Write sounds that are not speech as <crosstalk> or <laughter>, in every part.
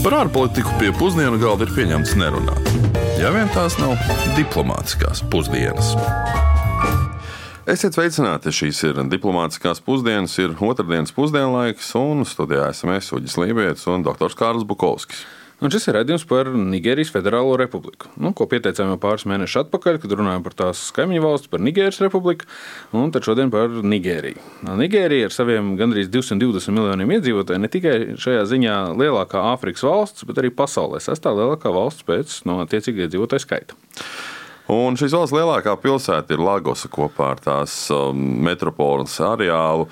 Par ārpolitiku pie pusdienu galda ir pieņemts nerunāt. Ja vien tās nav diplomātiskās pusdienas. Esiet sveicināti! Šīs ir diplomātiskās pusdienas, ir otrdienas pusdienlaiks, un studijā esam es Uģis Lībijams un dr. Kārls Bukovskis. Un šis ir redzējums par Nigērijas Federālo republiku, nu, ko pieteicām jau pāris mēnešus atpakaļ, kad runājām par tās kaimiņu valsts, par Nigērijas republiku, un tad šodien par Nigēriju. Nigērija ar saviem gandrīz 220 miljoniem iedzīvotāju ne tikai šajā ziņā lielākā Āfrikas valsts, bet arī pasaulē sestā lielākā valsts pēc no attiecīgā iedzīvotāju skaita. Un šīs valsts lielākā pilsēta ir Lagosa kopā ar tās um, metropoles areālu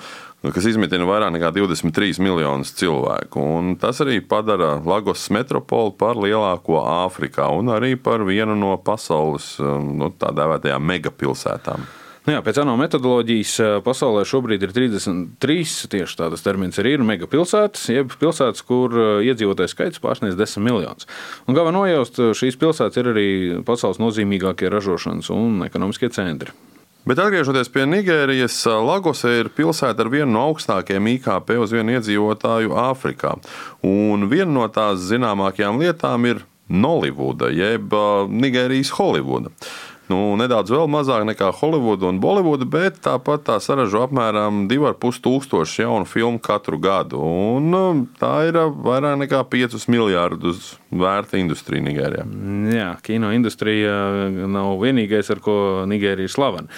kas izmitina vairāk nekā 23 miljonus cilvēku. Un tas arī padara Lagos metropoli par lielāko Āfrikā un arī par vienu no pasaules nu, tā dēvētajām megapilsētām. Nu jā, pēc ANO metodoloģijas eh, pasaulē šobrīd ir 33 tieši tādas termins arī ir megapilsētas, jeb pilsētas, kur eh, iedzīvotāju skaits pārsniedz 10 miljonus. Un galvenā nojaust, šīs pilsētas ir arī pasaules nozīmīgākie ražošanas un ekonomiskie centri. Bet atgriežoties pie Nigērijas, Lagose ir pilsēta ar vienu no augstākajiem IKP uz vienu iedzīvotāju Āfrikā. Un viena no tās zināmākajām lietām ir Nolivuda, jeb Nigērijas Holivuda. Nu, nedaudz mazāk nekā Holivuda un Bolivuda, bet tāpat tā saražo apmēram 2,5 tūkstoši jaunu filmu katru gadu. Un tā ir vairāk nekā 5 miljardus vērta industrija Nigērijā. Jā, kino industrija nav vienīgais, ar ko Nigērija ir slavena.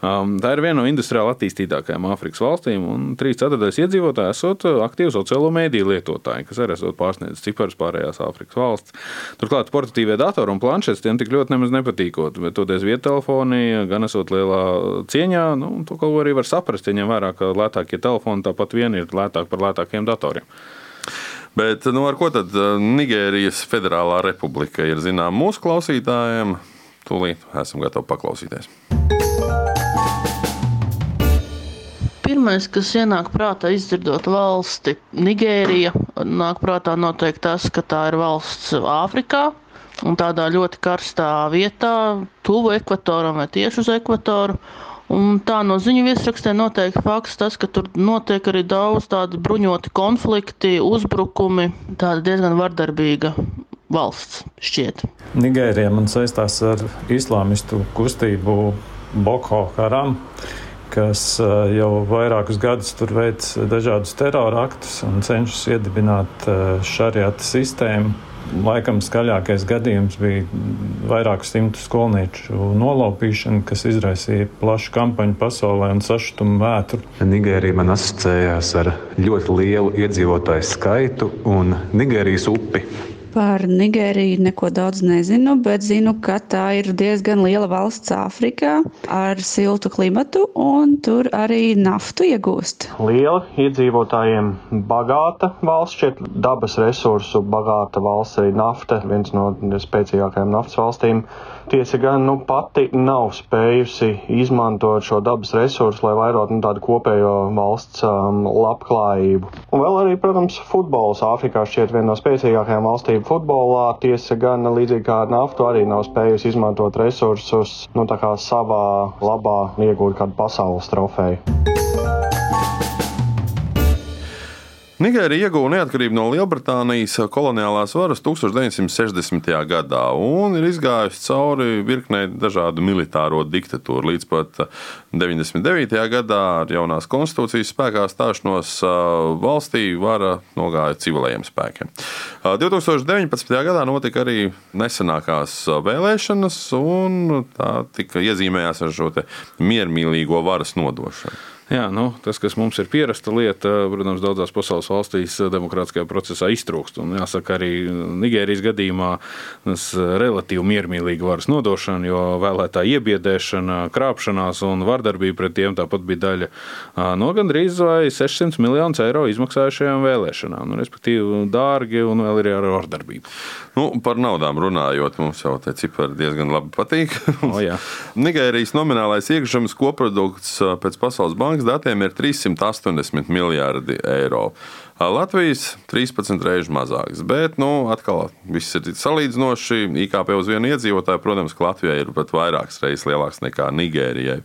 Um, tā ir viena no industriāli attīstītākajām Āfrikas valstīm, un 3,4 iedzīvotāji esot aktīvi sociālo mēdīju lietotāji, kas arī esot pārsniedzis ciparus pārējās Āfrikas valsts. Turklāt portatīvie datori un planšetes tiem tik ļoti nemaz nepatīkot, bet toties viettelefoni gan esot lielā cieņā, nu, to kaut ko arī var saprast, ja ņem vērā, ka lētākie telefoni tāpat vien ir lētāk par lētākiem datoriem. Bet nu, ar ko tad eh, Nigērijas Federālā republika ir zināma mūsu klausītājiem? Tūlīt esam gatavi paklausīties. Pirmais, kas ienāk prātā izdzirdot valsti, Nigērija, nāk prātā noteikti tas, ka tā ir valsts Āfrikā un tādā ļoti karstā vietā, tuvu ekvatoram vai tieši uz ekvatoru. Un tā no ziņu viesrakstē noteikti fakts tas, ka tur notiek arī daudz tādu bruņoti konflikti, uzbrukumi, tāda diezgan vardarbīga valsts šķiet. Nigērija man saistās ar islāmistu kustību Boko Haram kas eh, jau vairākus gadus tur veic dažādus terora aktus un cenšas iedibināt eh, šariata sistēmu Laikam skaļākais gadījums bija vairāku simtu skolnieču nolaupīšana, kas izraisīja plašu kampaņu pasaulē un sašutumu vētru. Nigērija man asociējās ar ļoti lielu iedzīvotāju skaitu un Nigērijas upi. Par Nigēriju neko daudz nezinu, bet zinu, ka tā ir diezgan liela valsts Āfrikā ar siltu klimatu un tur arī naftu iegūst. Liela iedzīvotājiem bagāta valsts, šķiet dabas resursu bagāta valsts, arī nafta, viens no spēcīgākajām naftas valstīm. Tiesa gan nu, pati nav spējusi izmantot šo dabas resursu, lai vairotu nu, tādu kopējo valsts um, labklājību. Un vēl arī, protams, futbols Āfrikā šķiet viena no spēcīgākajām valstīm futbolā. Tiesa gan līdzīgi kā ar naftu arī nav spējusi izmantot resursus nu, savā labā iegūt kādu pasaules trofeju. Nigērija ieguva neatkarību no Lielbritānijas koloniālās varas 1960. gadā un ir izgājusi cauri virknei dažādu militāro diktatūru. Līdz pat 99. gadā ar jaunās konstitūcijas spēkā stāšanos valstī vara nogāja civilējiem spēkiem. 2019. gadā notika arī nesenākās vēlēšanas, un tā tika iezīmējās ar šo miermīlīgo varas nodošanu. Jā, nu, tas, kas mums ir pierasta lieta, protams, daudzās pasaules valstīs demokrātiskajā procesā iztrūkst. Un jāsaka, arī Nigērijas gadījumā tas relatīvi miermīlīga varas nodošana, jo vēlētāja iebiedēšana, krāpšanās un vardarbība pret tiem tāpat bija daļa no gandrīz vai 600 miljonus eiro izmaksājušajām vēlēšanām. Nu, respektīvi, dārgi un vēl arī ar vardarbību. Nu, par naudām runājot, mums jau tie cipari diezgan labi patīk. o. <laughs> Nigērijas nominālais iekšzemes koprodukts pēc Pasaules bankas bankas datiem ir 380 miljardi eiro. Latvijas 13 reizes mazāks. Bet, nu, atkal viss ir salīdzinoši. IKP uz vienu iedzīvotāju, protams, Latvijai ir pat vairākas reizes lielāks nekā Nigērijai.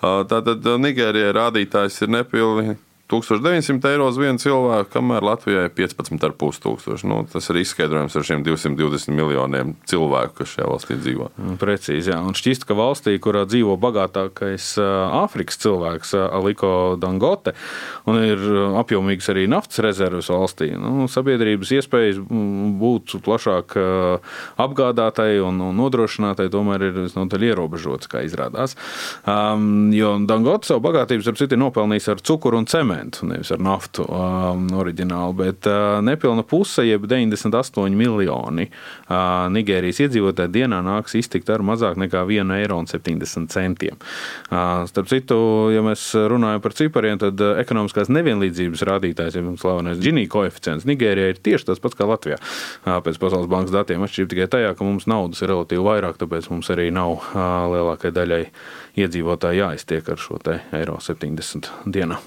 Tātad Nigērijai rādītājs ir nepilnīgi 1900 eiro uz vienu cilvēku, kamēr Latvijai ir 15,5 tūkstoši. Nu, tas ir izskaidrojums ar šiem 220 miljoniem cilvēku, kas šajā valstī dzīvo. Mm, precīzi, jā. Un šķiet, ka valstī, kurā dzīvo bagātākais Āfrikas cilvēks, Aliko Dangote, un ir apjomīgs arī naftas rezerves valstī, nu, sabiedrības iespējas būt plašāk apgādātai un nodrošinātai tomēr ir visnotaļ ierobežotas, kā izrādās. Um, jo Dangote savu bagātību, starp citu, ir nopelnījis ar cukuru un cementu cementu, nevis ar naftu um, oriģināli, bet uh, nepilna puse, jeb 98 miljoni uh, Nigērijas iedzīvotāji dienā nāks iztikt ar mazāk nekā 1,70 eiro. Uh, starp citu, ja mēs runājam par cipariem, tad uh, ekonomiskās nevienlīdzības rādītājs, ja slavenais Gini koeficients Nigērijā ir tieši tas pats kā Latvijā. Uh, pēc Pasaules bankas datiem atšķirība tikai tajā, ka mums naudas ir relatīvi vairāk, tāpēc mums arī nav uh, lielākai daļai iedzīvotāji jāiztiek ar šo eiro 70 dienā.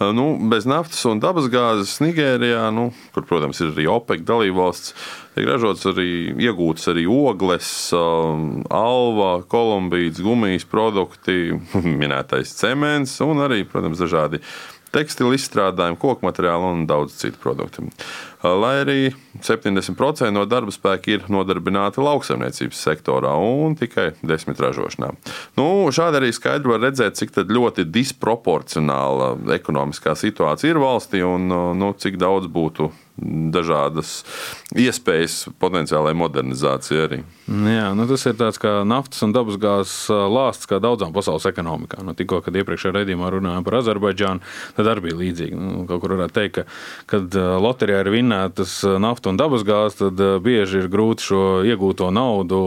Nu, bez naftas un dabasgāzes Nigērijā, nu, kur, protams, ir arī OPEC dalībvalsts, tiek ražots arī iegūts arī ogles, alva, kolumbīts, gumijas produkti, <laughs> minētais cements un arī, protams, dažādi tekstilu izstrādājumu, koku materiālu un daudz citu produktu. Lai arī 70% no darba spēka ir nodarbināti lauksaimniecības sektorā un tikai 10% ražošanā. Nu, šādi arī skaidri var redzēt, cik ļoti disproporcionāla ekonomiskā situācija ir valstī un nu, cik daudz būtu dažādas iespējas potenciālai modernizācijai arī. Jā, nu tas ir tāds kā naftas un dabasgāzes lāsts kā daudzām pasaules ekonomikām. Nu, tikko, kad iepriekšējā raidījumā runājām par Azerbaidžānu, tad arī bija līdzīgi. Nu, kaut kur varētu teikt, ka, kad loterijā ir vinnētas nafta un dabasgāzes, tad bieži ir grūti šo iegūto naudu,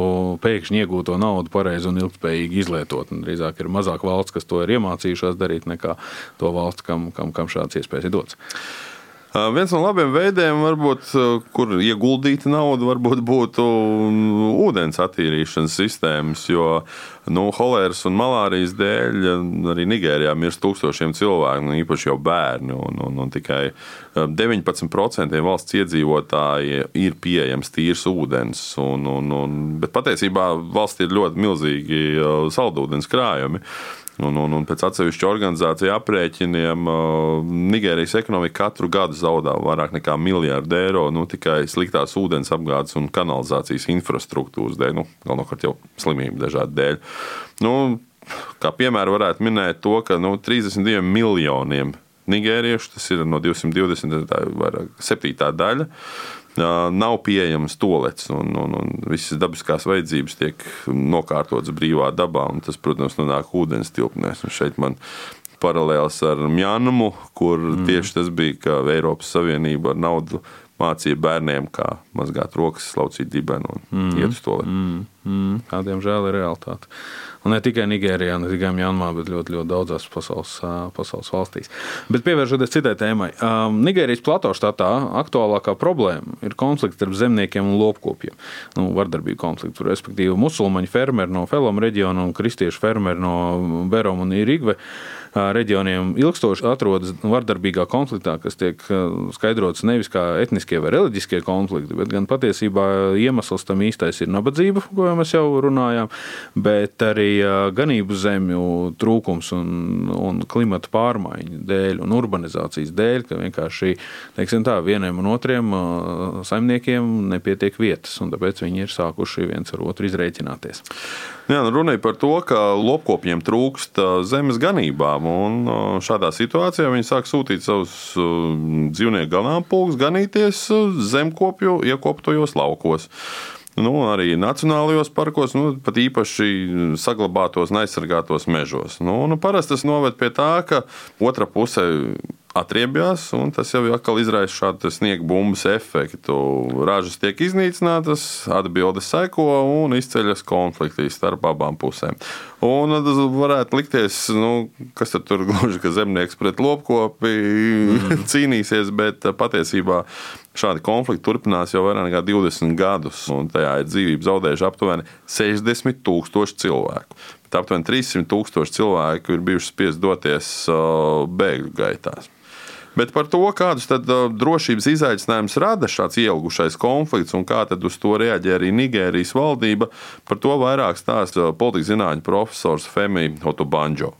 pēkšņi iegūto naudu pareizi un ilgspējīgi izlietot. Un drīzāk ir mazāk valsts, kas to ir iemācījušās darīt, nekā to valsts, kam, kam, kam šāds iespējas ir dots. Viens no labiem veidiem, varbūt, kur ieguldīta nauda, varbūt būtu ūdens attīrīšanas sistēmas, jo nu, holēras un malārijas dēļ arī Nigērijā mirst tūkstošiem cilvēku, nu, īpaši jau bērni. Un, un, un tikai 19% valsts iedzīvotāji ir pieejams tīrs ūdens. Un, un, un, bet patiesībā valstī ir ļoti milzīgi saldūdens krājumi. Un, un, un pēc atsevišķu organizāciju aprēķiniem Nigērijas ekonomika katru gadu zaudē vairāk nekā miljardu eiro nu, tikai sliktās ūdens apgādes un kanalizācijas infrastruktūras dēļ, nu, galvenokārt jau slimību dažādu dēļ. Nu, kā piemēru varētu minēt to, ka nu, 32 miljoniem nigēriešu, tas ir no 220, tā ir vairāk septītā daļa nav pieejamas tolets, un, un, un visas dabiskās vajadzības tiek nokārtotas brīvā dabā. Tas, protams, nonāk ūdens tilpnēs. Un šeit man paralēls ar Mjānumu, kur mm. tieši tas bija, ka Eiropas Savienība ar naudu mācīja bērniem, kā mazgāt rokas, slaucīt dibenu un mm. iet uz to. Mm. Mm. Kādiem žēl ir realitāte. Un ne tikai Nigērijā, ne tikai Mjanmā, bet ļoti, ļoti daudzās pasaules, pasaules valstīs. Bet pievēršoties citai tēmai, Nigērijas plato štatā aktuālākā problēma ir konflikts starp zemniekiem un lopkopiem. Nu, vardarbību konfliktu, respektīvi musulmaņu fermeri no Felom reģiona un kristiešu fermeri no Berom un Irigve reģioniem ilgstoši atrodas vardarbīgā konfliktā, kas tiek skaidrots nevis kā etniskie vai reliģiskie konflikti, bet gan patiesībā iemesls tam īstais ir nabadzība, ko mēs jau runājām, bet arī ganību zemju trūkums un, un klimata pārmaiņu dēļ un urbanizācijas dēļ, ka vienkārši teiksim, tā, vieniem un otriem saimniekiem nepietiek vietas, un tāpēc viņi ir sākuši viens ar otru izreikināties. Jā, nu runāja par to, ka lopkopiem trūkst zemes ganībām. Šādā situācijā viņi sāk sūtīt savus dzīvnieku ganāmpulkus ganīties zemkopju iekoptojos laukos. Nu, arī nacionālajos parkos, nu, pat īpaši saglabātos un aizsargātos mežos. Nu, nu, parasti tas noved pie tā, ka otra puse atriebjās, un tas jau atkal izraisa šādu sniega bumbas efektu. Ražas tiek iznīcinātas, atbildes seko un izceļas konflikti starp abām pusēm. Un tas varētu likties, nu, kas tur gluži ka zemnieks pret lopkopi mm. <laughs> cīnīsies, bet patiesībā šādi konflikti turpinās jau vairāk nekā 20 gadus, un tajā ir dzīvību zaudējuši aptuveni 60 tūkstoši cilvēku. Bet aptuveni 300 tūkstoši cilvēku ir bijuši spiest doties bēgļu gaitās. Bet par to, kādus tad, drošības izaicinājumus rada šāds ielgušais konflikts un kā uz to reaģē arī Nigērijas valdība, par to vairāk stāsta politikas zinātņu profesors Femi Otobanjo.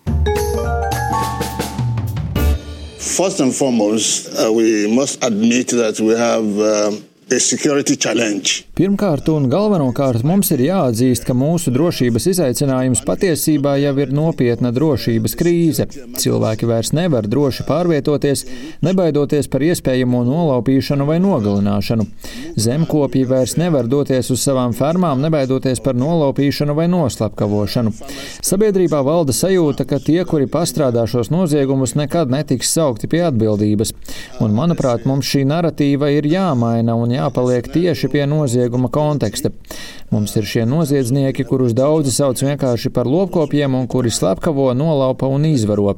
First and foremost, uh, we must admit that we have uh. Pirmkārt un galvenokārt mums ir jāatzīst, ka mūsu drošības izaicinājums patiesībā jau ir nopietna drošības krīze. Cilvēki vairs nevar droši pārvietoties, nebaidoties par iespējamo nolaupīšanu vai nogalināšanu. Zemkopji vairs nevar doties uz savām fermām, nebaidoties par nolaupīšanu vai noslapkavošanu. Sabiedrībā valda sajūta, ka tie, kuri pastrādā šos noziegumus, nekad netiks saukti pie atbildības. Un, manuprāt, mums šī narratīva ir jāmaina un jāpaliek tieši pie nozieguma konteksta. Mums ir šie noziedznieki, kurus daudzi sauc vienkārši par lopkopiem un kuri slepkavo, nolaupa un izvaro.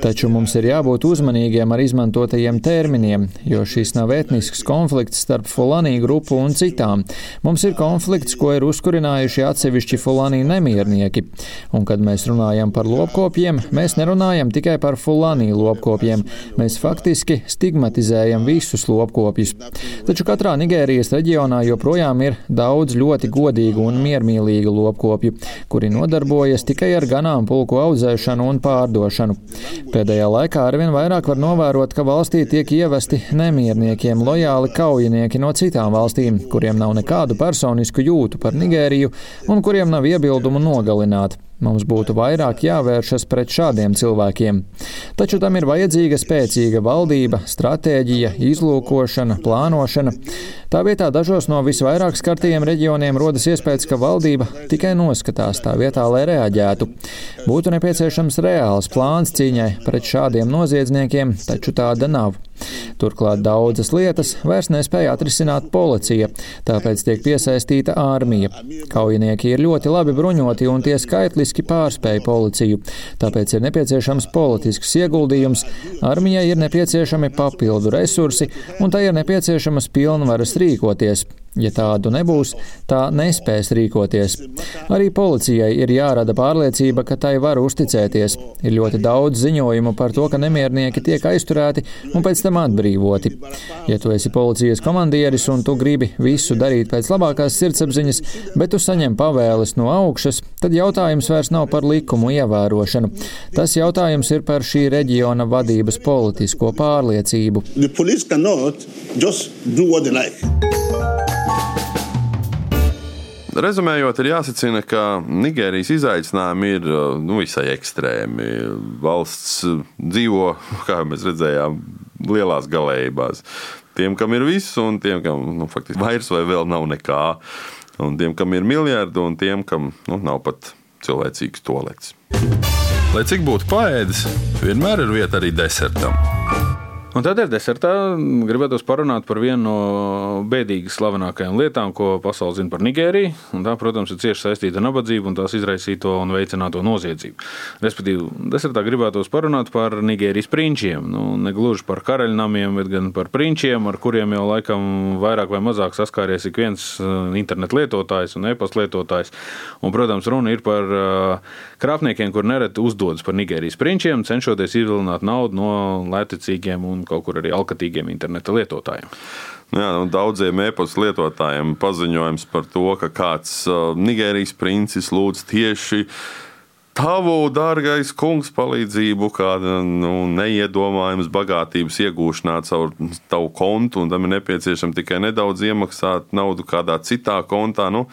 Taču mums ir jābūt uzmanīgiem ar izmantotajiem terminiem, jo šis nav etnisks konflikts starp Fulanī grupu un citām. Mums ir konflikts, ko ir uzkurinājuši atsevišķi Fulanī nemiernieki. Un, kad mēs runājam par lopkopiem, mēs nerunājam tikai par Fulanī lopkopiem. Mēs faktiski stigmatizējam visus lopkopjus. Taču katrā Nigērijas reģionā joprojām ir daudz ļoti godīgu un miermīlīgu lopkopju, kuri nodarbojas tikai ar ganāmpulku audzēšanu un pārdošanu. Pēdējā laikā arvien vairāk var novērot, ka valstī tiek ievesti nemierniekiem lojāli kaujinieki no citām valstīm, kuriem nav nekādu personisku jūtu par Nigēriju un kuriem nav iebildumu nogalināt. Mums būtu vairāk jāvēršas pret šādiem cilvēkiem. Taču tam ir vajadzīga spēcīga valdība, stratēģija, izlūkošana, plānošana. Tā vietā dažos no visvairāk skartajiem reģioniem rodas iespējas, ka valdība tikai noskatās tā vietā, lai reaģētu. Būtu nepieciešams reāls plāns cīņai pret šādiem noziedzniekiem, taču tāda nav. Turklāt daudzas lietas vairs nespēja atrisināt policija, tāpēc tiek piesaistīta armija. Kaujinieki ir ļoti labi bruņoti un tie skaitliski pārspēja policiju, tāpēc ir nepieciešams politisks ieguldījums, armijai ir nepieciešami papildu resursi un tai ir nepieciešamas pilnvaras rīkoties. Ja tādu nebūs, tā nespēs rīkoties. Arī policijai ir jārada pārliecība, ka tai var uzticēties. Ir ļoti daudz ziņojumu par to, ka nemiernieki tiek aizturēti un pēc tam atbrīvoti. Ja tu esi policijas komandieris un tu gribi visu darīt pēc labākās sirdsapziņas, bet tu saņem pavēles no augšas, tad jautājums vairs nav par likumu ievērošanu. Tas jautājums ir par šī reģiona vadības politisko pārliecību. Rezumējot, ir jāsacina, ka Nigērijas izaicinājumi ir nu, visai ekstrēmi. Valsts dzīvo, <laughs> kā mēs redzējām, lielās galējībās. Tiem, kam ir viss, un tiem, kam nu, faktiski vairs vai vēl nav nekā. Un tiem, kam ir miljardi, un tiem, kam nu, nav pat cilvēcīgs tolets. Lai cik būtu paēdis, vienmēr ir vieta arī desertam. Un tad ir desertā gribētu parunāt par vienu no bēdīgi slavenākajām lietām, ko pasaule zina par Nigēriju. Tā, protams, ir cieši saistīta ar nabadzību un tās izraisīto un veicināto noziedzību. Respektīvi, desertā gribētu parunāt par Nigērijas prinčiem. Nu, ne gluži par karaļnamiem, bet gan par prinčiem, ar kuriem jau laikam vairāk vai mazāk saskāries ik viens uh, internetu lietotājs un e-pasta lietotājs. Un, protams, runa ir par uh, krāpniekiem, kur nereti uzdodas par Nigērijas prinčiem, cenšoties izvilināt naudu no lētecīgiem un kaut kur arī alkatīgiem interneta lietotājiem. Jā, nu, daudziem e-pasta lietotājiem paziņojums par to, ka kāds uh, Nigērijas princis lūdz tieši tavu, dārgais kungs, palīdzību, kāda nu, neiedomājama bagātības iegūšanā caur tavu kontu, un tam ir nepieciešams tikai nedaudz iemaksāt naudu kādā citā kontā. Nu,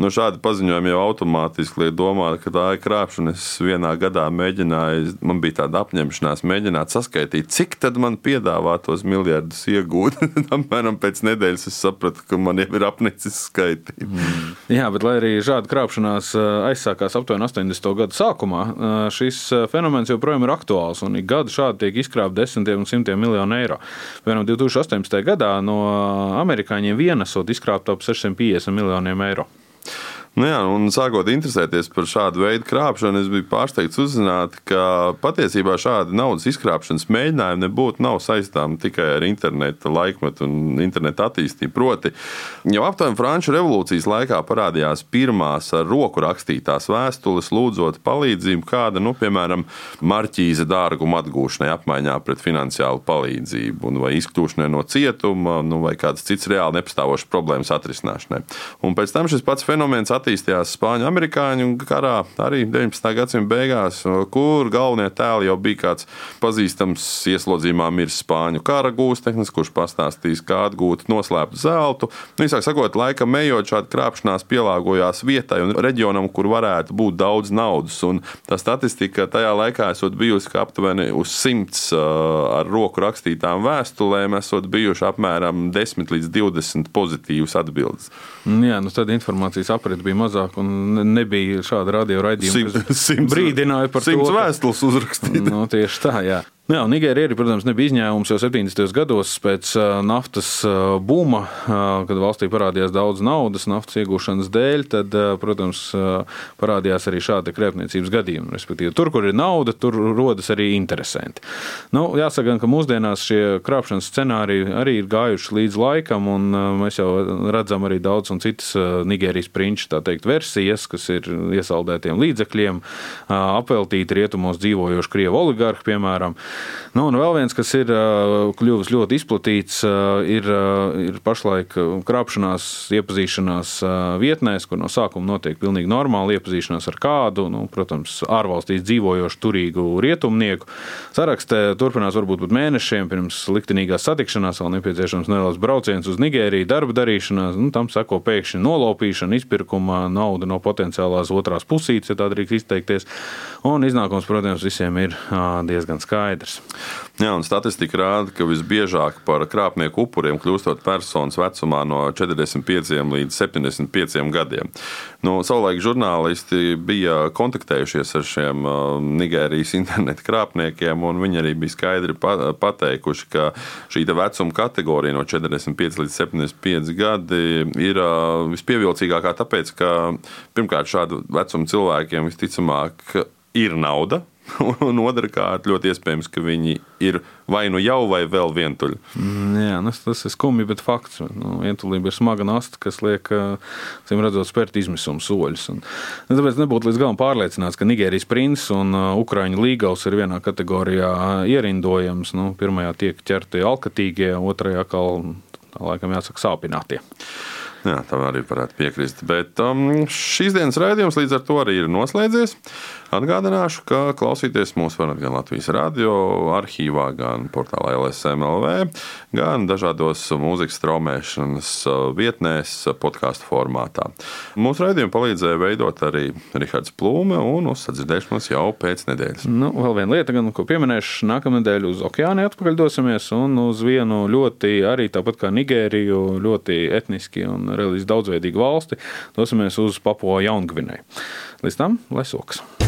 Nu, šādi paziņojumi jau automātiski liek domāt, ka tā ir krāpšana. Es vienā gadā mēģināju, man bija tāda apņemšanās, mēģināt saskaitīt, cik tad man piedāvā tos miljardus iegūt. <laughs> Apmēram pēc nedēļas es sapratu, ka man jau ir apnicis skaitīt. Mm. Jā, bet lai arī šāda krāpšanās aizsākās aptuveni 80. gadu sākumā, šis fenomens joprojām ir aktuāls un ik gadu šādi tiek izkrāpti desmitiem un simtiem miljonu eiro. Piemēram, 2018. gadā no amerikāņiem vienasot izkrāpt ap 650 miljoniem eiro. Nu jā, un sākot interesēties par šādu veidu krāpšanu, es biju pārsteigts uzzināt, ka patiesībā šādi naudas izkrāpšanas mēģinājumi nebūtu nav saistāmi tikai ar interneta laikmetu un interneta attīstību. Proti, jau aptuveni Franču revolūcijas laikā parādījās pirmās ar roku rakstītās vēstules, lūdzot palīdzību kāda, nu, piemēram, marķīza dārguma atgūšanai apmaiņā pret finansiālu palīdzību, vai izkļūšanai no cietuma, nu, vai kādas citas reāli nepastāvošas problēmas atrisināšanai. Un pēc tam šis pats fenomens attīstījās Spāņu amerikāņu karā, arī 19. gadsimta beigās, kur galvenie tēli jau bija kāds pazīstams ieslodzījumā miris Spāņu kara gūsteknis, kurš pastāstīs, kā atgūt noslēptu zeltu. Nu, īsāk sakot, laikam ejot šāda krāpšanās pielāgojās vietai un reģionam, kur varētu būt daudz naudas. Un tā statistika tajā laikā esot bijusi aptuveni uz simts ar roku rakstītām vēstulēm, esot bijuši apmēram 10 līdz 20 pozitīvas atbildes. Jā, nu tad informācijas aprite bija mazāka un nebija šāda radio raidījuma, kas brīdināja par to. Simts vēstules uzrakstīt. Nu, tieši tā, jā. Nu jā, Nigērija arī, protams, nebija izņēmums jau 70. gados pēc naftas buma, kad valstī parādījās daudz naudas naftas iegūšanas dēļ. Tad, protams, parādījās arī šādi krēpniecības gadījumi. Respektīvi, tur, kur ir nauda, tur rodas arī interesanti. Nu, jāsaka, ka mūsdienās šie krāpšanas scenāriji arī ir gājuši līdz laikam, un mēs jau redzam arī daudz un citas Nigērijas prinču teikt, versijas, kas ir iesaldētiem līdzekļiem, apveltīti rietumos dzīvojoši krievu oligarhi, piemēram. Nu, un vēl viens, kas ir kļuvis ļoti izplatīts, ir, ir pašlaik krāpšanās, iepazīšanās vietnēs, kur no sākuma notiek pilnīgi normāli iepazīšanās ar kādu, nu, protams, ārvalstīs dzīvojošu turīgu rietumnieku. Sarakstē turpinās varbūt pat mēnešiem pirms liktenīgās satikšanās, vēl nepieciešams neliels brauciens uz Nigēriju, darba darīšanās, nu, tam sako pēkšņi nolopīšana, izpirkuma, nauda no potenciālās otrās pusītes, ja tā drīkst izteikties. Un iznākums, protams, visiem ir diezgan skaidrs metrs. Jā, un statistika rāda, ka visbiežāk par krāpnieku upuriem kļūstot personas vecumā no 45 līdz 75 gadiem. Nu, savulaik žurnālisti bija kontaktējušies ar šiem uh, Nigērijas <laughs> internetu krāpniekiem, un viņi arī bija skaidri pateikuši, ka šī vecuma kategorija no 45 līdz 75 gadi ir uh, vispievilcīgākā, tāpēc, ka pirmkārt šādu vecumu cilvēkiem visticamāk ir nauda, un otrkārt, ļoti iespējams, ka viņi ir vai nu jau, vai vēl vientuļi. Mm, jā, tas, nu, tas ir skumji, bet fakts. Nu, vientulība ir smaga nasta, kas liek, cim redzot, spērt izmisuma soļus. Un, nu, tāpēc nebūtu līdz galam pārliecināts, ka Nigērijas princis un Ukraiņu līgavs ir vienā kategorijā ierindojams. Nu, pirmajā tiek ķerti alkatīgie, otrajā, kā laikam jāsaka, sāpinātie. Jā, tam arī varētu piekrist. Bet um, šīs dienas raidījums līdz ar to arī ir noslēdzies. Atgādināšu, ka klausīties mūs varat gan Latvijas radio arhīvā, gan portālā LSMLV, gan dažādos mūzikas straumēšanas uh, vietnēs, uh, podkāstu formātā. Mūsu raidījumu palīdzēja veidot arī Rihards Plūme un uzsadzirdēšanos jau pēc nedēļas. Nu, vēl viena lieta, gan, ko pieminēšu, nākamnedēļ uz okeāni atpakaļ dosimies un uz vienu ļoti, arī tāpat kā Nigēriju, ļoti etniski un reliģiski daudzveidīgu valsti, dosimies uz Papua Jaungvinēju. Līdz tam, lai sokas!